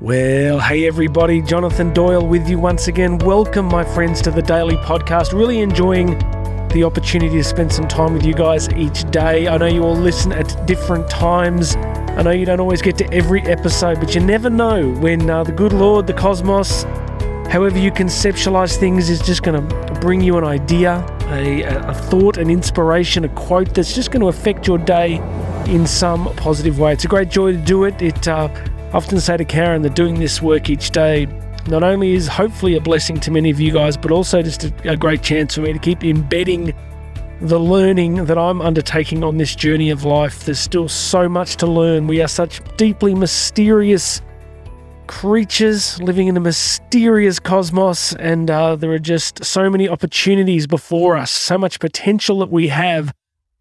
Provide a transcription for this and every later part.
Well, hey everybody, Jonathan Doyle with you once again. Welcome, my friends, to the daily podcast. Really enjoying the opportunity to spend some time with you guys each day. I know you all listen at different times. I know you don't always get to every episode, but you never know when uh, the good Lord, the cosmos, however you conceptualize things, is just going to bring you an idea, a, a thought, an inspiration, a quote that's just going to affect your day in some positive way. It's a great joy to do it. It uh, often say to Karen that doing this work each day not only is hopefully a blessing to many of you guys, but also just a, a great chance for me to keep embedding the learning that I'm undertaking on this journey of life. There's still so much to learn. We are such deeply mysterious creatures living in a mysterious cosmos, and uh, there are just so many opportunities before us, so much potential that we have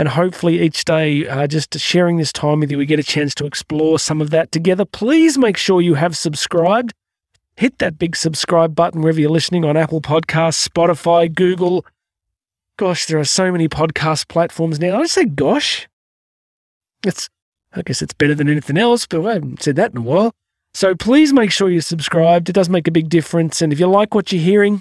and hopefully, each day, uh, just sharing this time with you, we get a chance to explore some of that together. Please make sure you have subscribed. Hit that big subscribe button wherever you're listening on Apple Podcasts, Spotify, Google. Gosh, there are so many podcast platforms now. I just say gosh. It's, I guess it's better than anything else, but I haven't said that in a while. So please make sure you're subscribed. It does make a big difference. And if you like what you're hearing,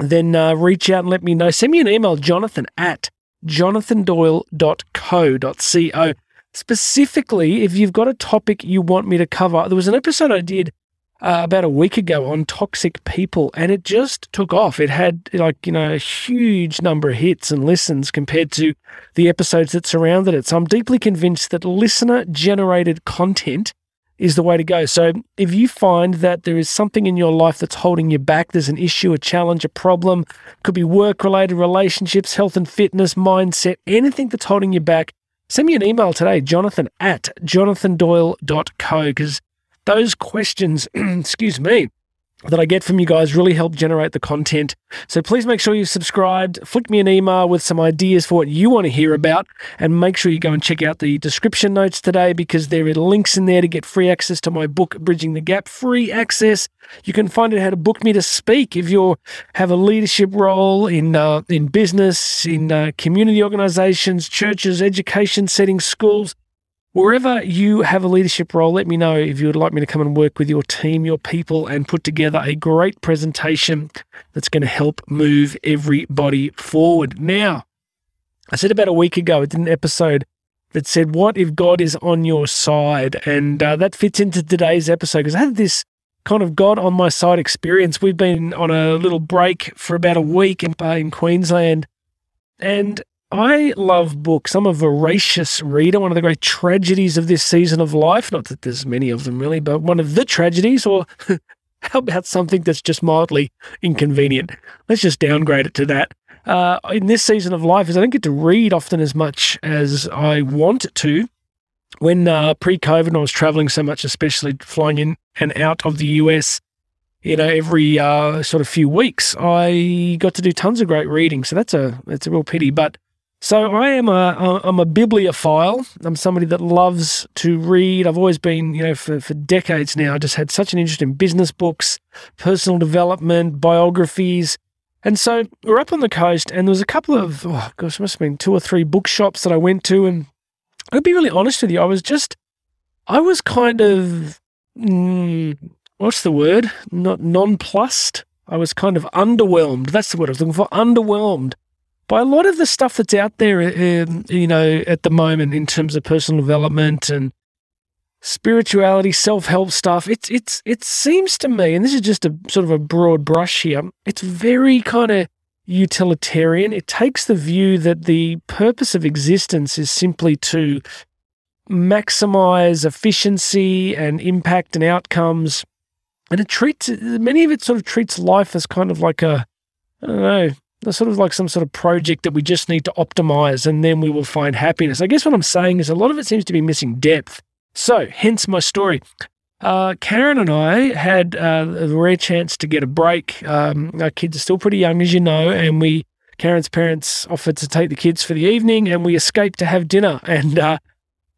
then uh, reach out and let me know. Send me an email, jonathan at jonathandoyle.co.co. Specifically, if you've got a topic you want me to cover, there was an episode I did uh, about a week ago on toxic people, and it just took off. It had like you know a huge number of hits and listens compared to the episodes that surrounded it. So I'm deeply convinced that listener generated content is the way to go. So if you find that there is something in your life that's holding you back, there's an issue, a challenge, a problem, could be work related, relationships, health and fitness, mindset, anything that's holding you back, send me an email today, jonathan at jonathandoyle.co, because those questions, excuse me, that I get from you guys really help generate the content. So please make sure you've subscribed, flick me an email with some ideas for what you want to hear about, and make sure you go and check out the description notes today because there are links in there to get free access to my book, Bridging the Gap. Free access. You can find out how to book me to speak if you have a leadership role in uh, in business, in uh, community organizations, churches, education settings, schools. Wherever you have a leadership role, let me know if you would like me to come and work with your team, your people, and put together a great presentation that's going to help move everybody forward. Now, I said about a week ago, I did an episode that said, What if God is on your side? And uh, that fits into today's episode because I had this kind of God on my side experience. We've been on a little break for about a week in, uh, in Queensland. And I love books. I'm a voracious reader. One of the great tragedies of this season of life, not that there's many of them really, but one of the tragedies, or how about something that's just mildly inconvenient? Let's just downgrade it to that. Uh, in this season of life, is I don't get to read often as much as I want to. When uh, pre-COVID, I was traveling so much, especially flying in and out of the US, you know, every uh, sort of few weeks, I got to do tons of great reading. So that's a that's a real pity. But so I am a I'm a bibliophile. I'm somebody that loves to read. I've always been, you know, for, for decades now. I just had such an interest in business books, personal development, biographies. And so we're up on the coast, and there was a couple of oh gosh, must have been two or three bookshops that I went to, and I'll be really honest with you, I was just, I was kind of, mm, what's the word? Not nonplussed. I was kind of underwhelmed. That's the word I was looking for. Underwhelmed by a lot of the stuff that's out there, um, you know, at the moment in terms of personal development and spirituality, self help stuff. It's it's it seems to me, and this is just a sort of a broad brush here. It's very kind of utilitarian. It takes the view that the purpose of existence is simply to maximize efficiency and impact and outcomes. And it treats many of it sort of treats life as kind of like a I don't know, sort of like some sort of project that we just need to optimize and then we will find happiness. I guess what I'm saying is a lot of it seems to be missing depth. So, hence my story. Uh, Karen and I had uh, a rare chance to get a break. Um, our kids are still pretty young, as you know, and we, Karen's parents offered to take the kids for the evening, and we escaped to have dinner, and uh,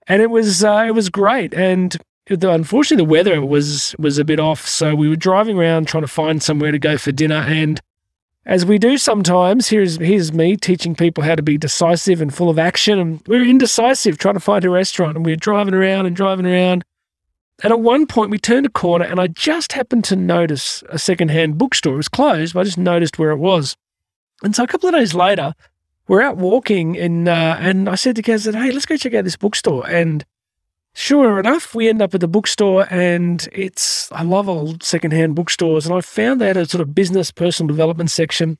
and it was uh, it was great. And unfortunately, the weather was was a bit off, so we were driving around trying to find somewhere to go for dinner, and as we do sometimes, here's here's me teaching people how to be decisive and full of action. And we're indecisive trying to find a restaurant. And we're driving around and driving around. And at one point, we turned a corner, and I just happened to notice a secondhand bookstore. It was closed, but I just noticed where it was. And so a couple of days later, we're out walking, and uh, and I said to Kaz, that, "Hey, let's go check out this bookstore." And sure enough, we end up at the bookstore, and it's I love old secondhand bookstores, and I found that a sort of business personal development section.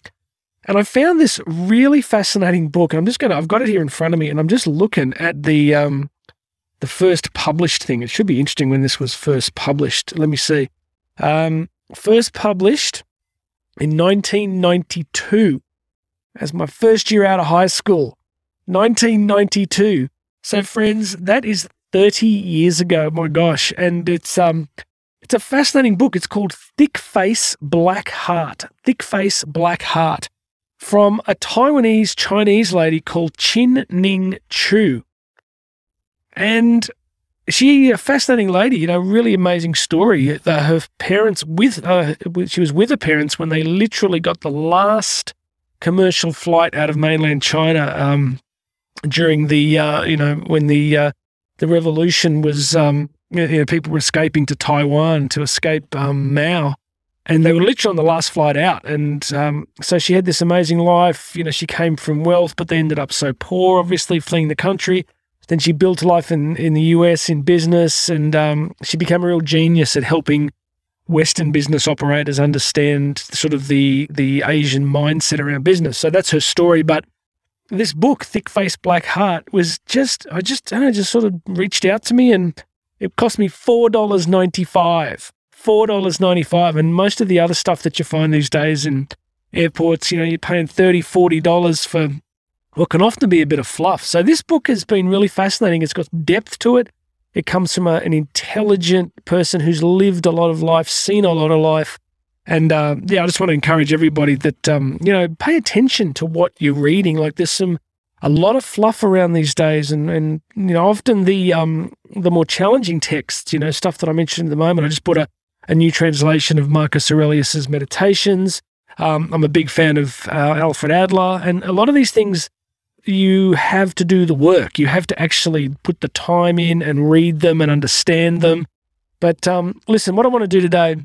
And I found this really fascinating book. I'm just to, I've got it here in front of me and I'm just looking at the, um, the first published thing. It should be interesting when this was first published. Let me see. Um, first published in 1992 as my first year out of high school. 1992. So friends, that is 30 years ago. My gosh. And it's, um, it's a fascinating book. It's called Thick Face Black Heart. Thick Face Black Heart from a Taiwanese Chinese lady called Chin Ning Chu. And she, a fascinating lady, you know, really amazing story. Her parents with uh, she was with her parents when they literally got the last commercial flight out of mainland China um, during the uh, you know when the uh, the revolution was um, you know people were escaping to Taiwan to escape um, Mao and they were literally on the last flight out. And um, so she had this amazing life. You know, she came from wealth, but they ended up so poor, obviously fleeing the country. Then she built a life in, in the US in business, and um, she became a real genius at helping Western business operators understand sort of the the Asian mindset around business. So that's her story. But this book, Thick Face Black Heart, was just I just I don't know, just sort of reached out to me, and it cost me four dollars ninety five $4.95. And most of the other stuff that you find these days in airports, you know, you're paying $30, $40 for what can often be a bit of fluff. So this book has been really fascinating. It's got depth to it. It comes from a, an intelligent person who's lived a lot of life, seen a lot of life. And uh, yeah, I just want to encourage everybody that, um, you know, pay attention to what you're reading. Like there's some, a lot of fluff around these days. And, and you know, often the, um, the more challenging texts, you know, stuff that I mentioned at the moment, I just put a, a new translation of Marcus Aurelius's Meditations. Um, I'm a big fan of uh, Alfred Adler, and a lot of these things you have to do the work. You have to actually put the time in and read them and understand them. But um, listen, what I want to do today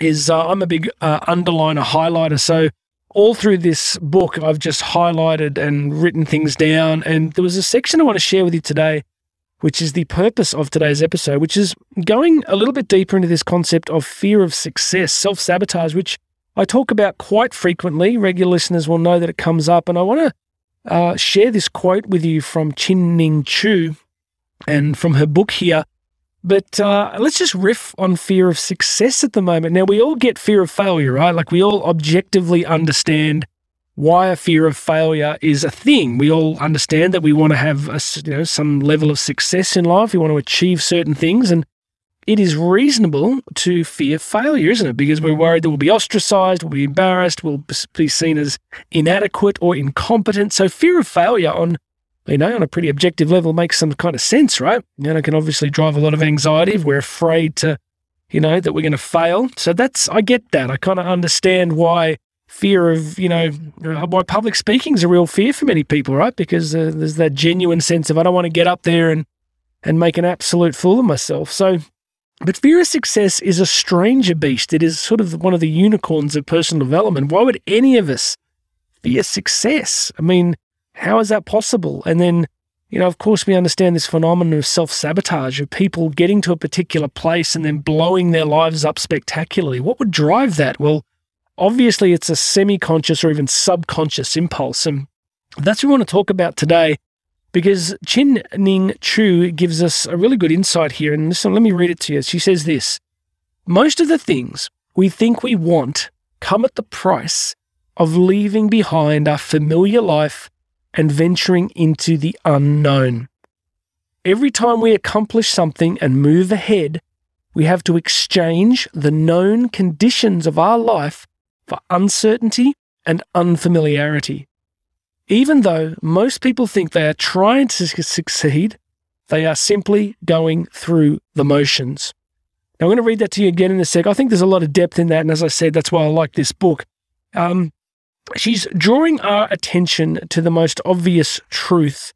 is uh, I'm a big uh, underliner, highlighter. So all through this book, I've just highlighted and written things down. And there was a section I want to share with you today which is the purpose of today's episode, which is going a little bit deeper into this concept of fear of success, self sabotage, which I talk about quite frequently. Regular listeners will know that it comes up. And I want to uh, share this quote with you from Chin Ning Chu and from her book here. But uh, let's just riff on fear of success at the moment. Now, we all get fear of failure, right? Like we all objectively understand why a fear of failure is a thing. We all understand that we want to have a, you know, some level of success in life. We want to achieve certain things. And it is reasonable to fear failure, isn't it? Because we're worried that we'll be ostracized, we'll be embarrassed, we'll be seen as inadequate or incompetent. So fear of failure on, you know, on a pretty objective level makes some kind of sense, right? You know, it can obviously drive a lot of anxiety if we're afraid to, you know, that we're going to fail. So that's, I get that. I kind of understand why fear of, you know, why public speaking is a real fear for many people, right? Because uh, there's that genuine sense of I don't want to get up there and and make an absolute fool of myself. So, but fear of success is a stranger beast. It is sort of one of the unicorns of personal development. Why would any of us fear success? I mean, how is that possible? And then, you know, of course, we understand this phenomenon of self sabotage, of people getting to a particular place and then blowing their lives up spectacularly. What would drive that? Well, obviously it's a semi conscious or even subconscious impulse. And that's what we want to talk about today because Chin Ning Chu gives us a really good insight here. And listen, let me read it to you. She says this Most of the things we think we want come at the price of leaving behind our familiar life and venturing into the unknown. Every time we accomplish something and move ahead, we have to exchange the known conditions of our life for uncertainty and unfamiliarity. Even though most people think they are trying to succeed, they are simply going through the motions. Now, I'm going to read that to you again in a sec. I think there's a lot of depth in that. And as I said, that's why I like this book. Um, she's drawing our attention to the most obvious truth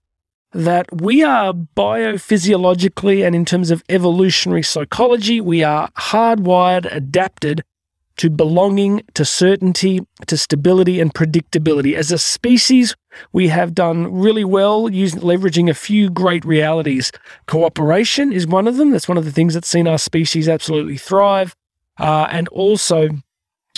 that we are biophysiologically and in terms of evolutionary psychology, we are hardwired, adapted to belonging, to certainty, to stability and predictability. As a species, we have done really well using leveraging a few great realities. Cooperation is one of them. That's one of the things that's seen our species absolutely thrive. Uh, and also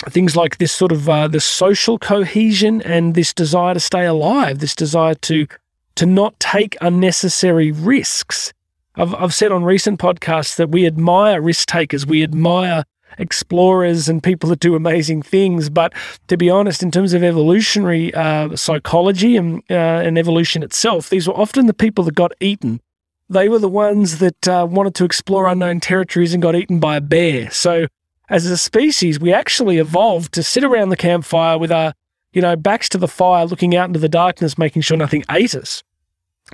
things like this sort of uh, the social cohesion and this desire to stay alive, this desire to to not take unnecessary risks. I've, I've said on recent podcasts that we admire risk takers, we admire explorers and people that do amazing things. But to be honest, in terms of evolutionary uh, psychology and, uh, and evolution itself, these were often the people that got eaten. They were the ones that uh, wanted to explore unknown territories and got eaten by a bear. So as a species, we actually evolved to sit around the campfire with our, you know, backs to the fire, looking out into the darkness, making sure nothing ate us.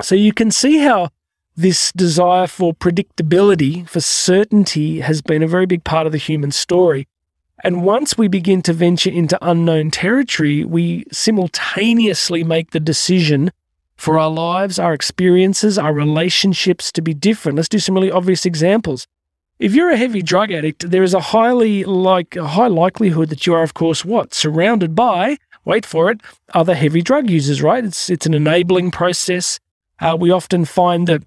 So you can see how this desire for predictability, for certainty, has been a very big part of the human story. And once we begin to venture into unknown territory, we simultaneously make the decision for our lives, our experiences, our relationships to be different. Let's do some really obvious examples. If you're a heavy drug addict, there is a highly like a high likelihood that you are, of course, what surrounded by. Wait for it, other heavy drug users, right? It's it's an enabling process. Uh, we often find that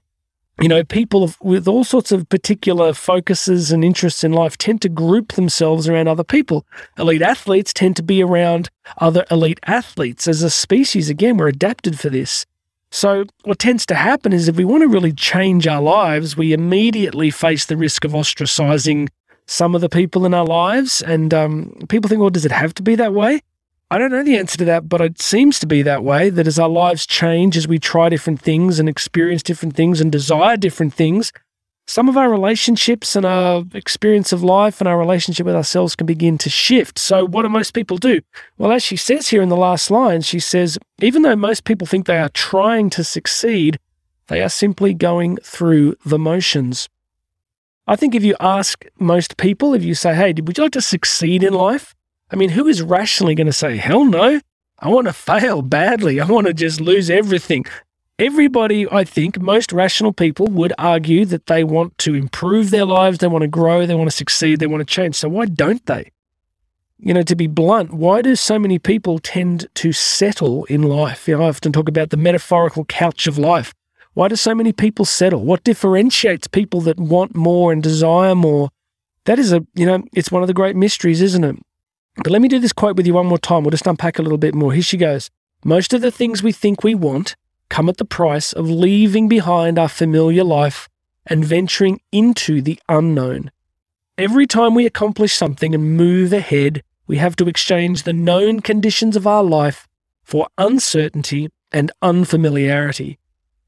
you know people with all sorts of particular focuses and interests in life tend to group themselves around other people. Elite athletes tend to be around other elite athletes. As a species, again, we're adapted for this. So, what tends to happen is if we want to really change our lives, we immediately face the risk of ostracizing some of the people in our lives. And um, people think, well, does it have to be that way? I don't know the answer to that, but it seems to be that way that as our lives change, as we try different things and experience different things and desire different things, some of our relationships and our experience of life and our relationship with ourselves can begin to shift. So, what do most people do? Well, as she says here in the last line, she says, even though most people think they are trying to succeed, they are simply going through the motions. I think if you ask most people, if you say, hey, would you like to succeed in life? I mean, who is rationally going to say, hell no? I want to fail badly. I want to just lose everything. Everybody, I think, most rational people would argue that they want to improve their lives, they want to grow, they want to succeed, they want to change. So why don't they? You know, to be blunt, why do so many people tend to settle in life? You know, I often talk about the metaphorical couch of life. Why do so many people settle? What differentiates people that want more and desire more? That is a, you know, it's one of the great mysteries, isn't it? But let me do this quote with you one more time. We'll just unpack a little bit more. Here she goes. Most of the things we think we want come at the price of leaving behind our familiar life and venturing into the unknown. Every time we accomplish something and move ahead, we have to exchange the known conditions of our life for uncertainty and unfamiliarity.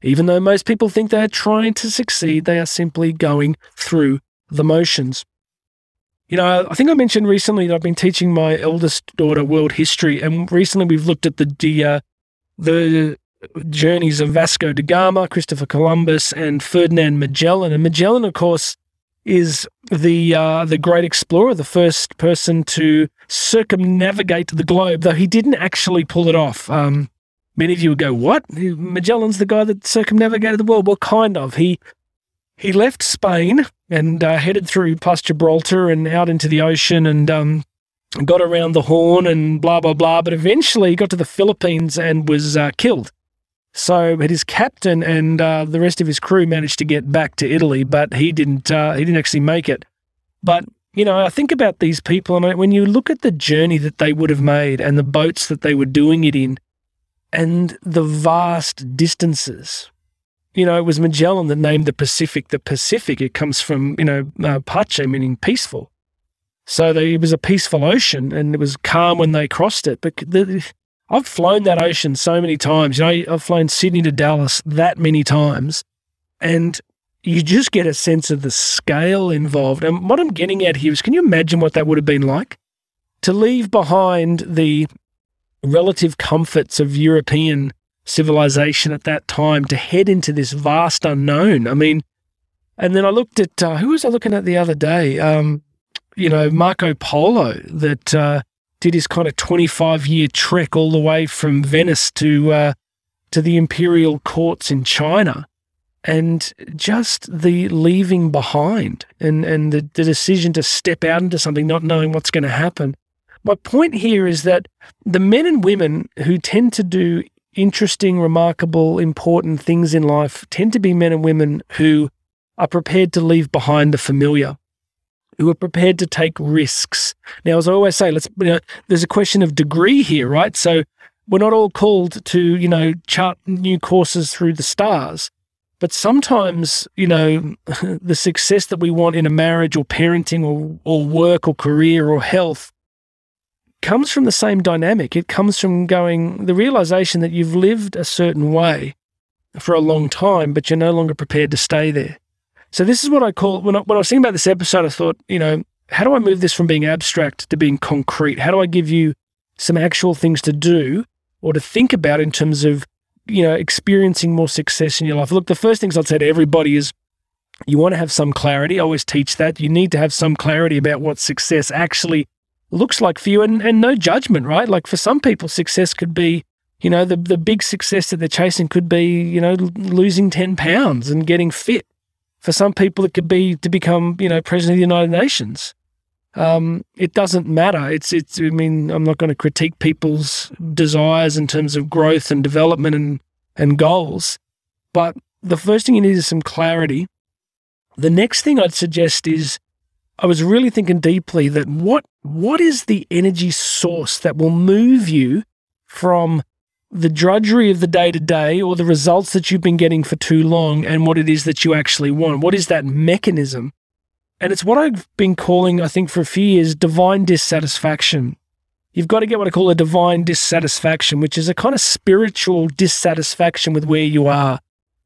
Even though most people think they are trying to succeed, they are simply going through the motions. You know, I think I mentioned recently that I've been teaching my eldest daughter world history, and recently we've looked at the uh, the journeys of Vasco da Gama, Christopher Columbus, and Ferdinand Magellan. And Magellan, of course, is the uh, the great explorer, the first person to circumnavigate the globe, though he didn't actually pull it off. Um, many of you would go, "What? Magellan's the guy that circumnavigated the world?" Well, kind of. He he left Spain and uh, headed through past Gibraltar and out into the ocean and um, got around the Horn and blah blah blah. But eventually, got to the Philippines and was uh, killed. So, his captain and uh, the rest of his crew managed to get back to Italy, but he didn't. Uh, he didn't actually make it. But you know, I think about these people, and when you look at the journey that they would have made and the boats that they were doing it in, and the vast distances. You know, it was Magellan that named the Pacific the Pacific. It comes from you know uh, Pace, meaning peaceful. So they, it was a peaceful ocean, and it was calm when they crossed it. But the, I've flown that ocean so many times. You know, I've flown Sydney to Dallas that many times, and you just get a sense of the scale involved. And what I'm getting at here is can you imagine what that would have been like? To leave behind the relative comforts of European civilization at that time to head into this vast unknown. I mean, and then I looked at uh, who was I looking at the other day? Um, you know, Marco Polo that uh, did his kind of 25 year trek all the way from Venice to uh, to the imperial courts in China and just the leaving behind and, and the, the decision to step out into something not knowing what's going to happen. My point here is that the men and women who tend to do interesting, remarkable, important things in life tend to be men and women who are prepared to leave behind the familiar, who are prepared to take risks. Now, as I always say, let's you know, there's a question of degree here, right? So we're not all called to, you know, chart new courses through the stars. But sometimes, you know, the success that we want in a marriage or parenting or, or work or career or health comes from the same dynamic. It comes from going, the realization that you've lived a certain way for a long time, but you're no longer prepared to stay there. So, this is what I call, when I, when I was thinking about this episode, I thought, you know, how do I move this from being abstract to being concrete? How do I give you some actual things to do or to think about in terms of you know, experiencing more success in your life? Look, the first things I'd say to everybody is you want to have some clarity. I always teach that. You need to have some clarity about what success actually looks like for you and, and no judgment, right? Like for some people, success could be, you know, the, the big success that they're chasing could be, you know, losing 10 pounds and getting fit. For some people, it could be to become, you know, president of the United Nations um, it doesn't matter. It's it's. I mean, I'm not going to critique people's desires in terms of growth and development and and goals, but the first thing you need is some clarity. The next thing I'd suggest is I was really thinking deeply that what what is the energy source that will move you from the drudgery of the day to day or the results that you've been getting for too long and what it is that you actually want? What is that mechanism and it's what I've been calling, I think, for a few years, divine dissatisfaction. You've got to get what I call a divine dissatisfaction, which is a kind of spiritual dissatisfaction with where you are.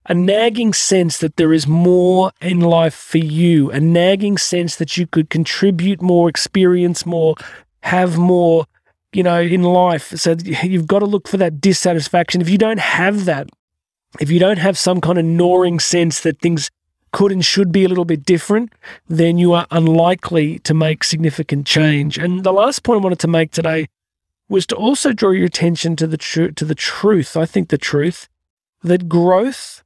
A nagging sense that there is more in life for you, a nagging sense that you could contribute more, experience more, have more, you know, in life. So you've got to look for that dissatisfaction. If you don't have that, if you don't have some kind of gnawing sense that things could and should be a little bit different, then you are unlikely to make significant change. And the last point I wanted to make today was to also draw your attention to the tr- to the truth. I think the truth that growth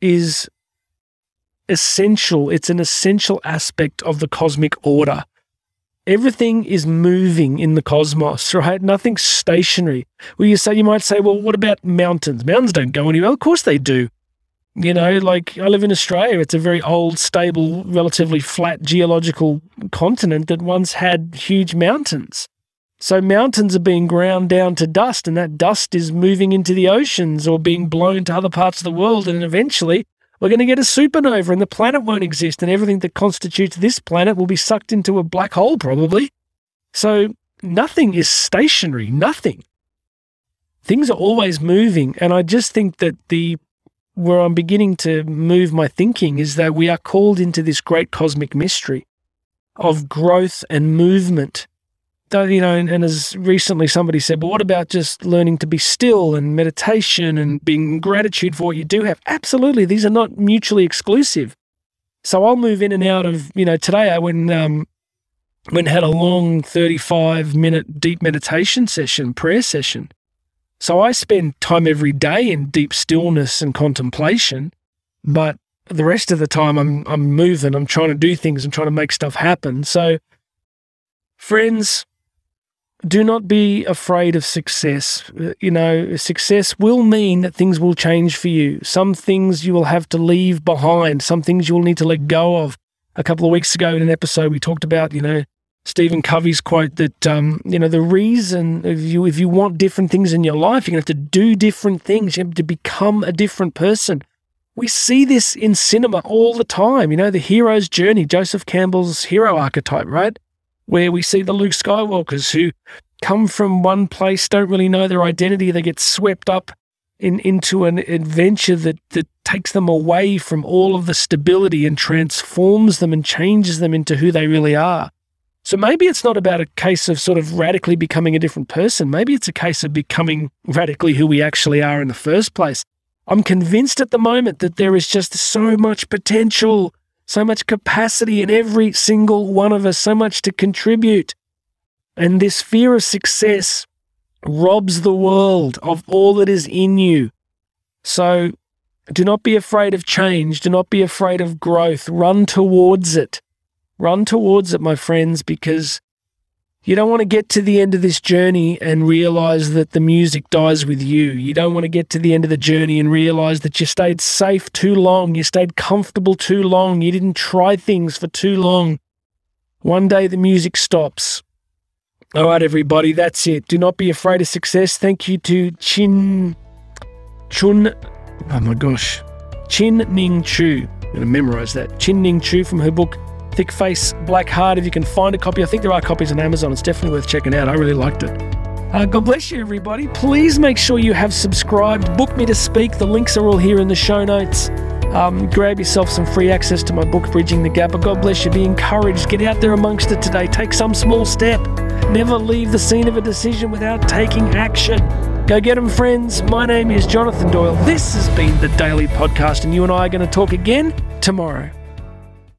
is essential. It's an essential aspect of the cosmic order. Everything is moving in the cosmos, right? Nothing's stationary. Well, you say you might say, well, what about mountains? Mountains don't go anywhere. Of course they do. You know, like I live in Australia, it's a very old, stable, relatively flat geological continent that once had huge mountains. So mountains are being ground down to dust, and that dust is moving into the oceans or being blown to other parts of the world. And eventually, we're going to get a supernova, and the planet won't exist, and everything that constitutes this planet will be sucked into a black hole, probably. So nothing is stationary, nothing. Things are always moving. And I just think that the where I'm beginning to move my thinking is that we are called into this great cosmic mystery of growth and movement. You know, and, and as recently somebody said, but what about just learning to be still and meditation and being gratitude for what you do have? Absolutely. These are not mutually exclusive. So I'll move in and out of, you know, today I went, um, went had a long 35 minute deep meditation session, prayer session. So I spend time every day in deep stillness and contemplation, but the rest of the time I'm I'm moving, I'm trying to do things, I'm trying to make stuff happen. So friends, do not be afraid of success. You know, success will mean that things will change for you. Some things you will have to leave behind, some things you will need to let go of. A couple of weeks ago in an episode, we talked about, you know, Stephen Covey's quote that um, you know the reason if you if you want different things in your life, you're gonna have to do different things. You have to become a different person. We see this in cinema all the time. You know the hero's journey, Joseph Campbell's hero archetype, right? Where we see the Luke Skywalkers who come from one place, don't really know their identity, they get swept up in into an adventure that that takes them away from all of the stability and transforms them and changes them into who they really are. So maybe it's not about a case of sort of radically becoming a different person. Maybe it's a case of becoming radically who we actually are in the first place. I'm convinced at the moment that there is just so much potential, so much capacity in every single one of us, so much to contribute. And this fear of success robs the world of all that is in you. So do not be afraid of change. Do not be afraid of growth. Run towards it. Run towards it, my friends, because you don't want to get to the end of this journey and realize that the music dies with you. You don't want to get to the end of the journey and realize that you stayed safe too long. You stayed comfortable too long. You didn't try things for too long. One day the music stops. All right, everybody, that's it. Do not be afraid of success. Thank you to Chin Chun. Oh my gosh. Chin Ning Chu. I'm going to memorize that. Chin Ning Chu from her book Thick Face, Black Heart. If you can find a copy, I think there are copies on Amazon. It's definitely worth checking out. I really liked it. Uh, God bless you, everybody. Please make sure you have subscribed. Book me to speak. The links are all here in the show notes. Um, grab yourself some free access to my book, Bridging the Gap. But God bless you. Be encouraged. Get out there amongst it today. Take some small step. Never leave the scene of a decision without taking action. Go get them, friends. My name is Jonathan Doyle. This has been the Daily Podcast, and you and I are going to talk again tomorrow.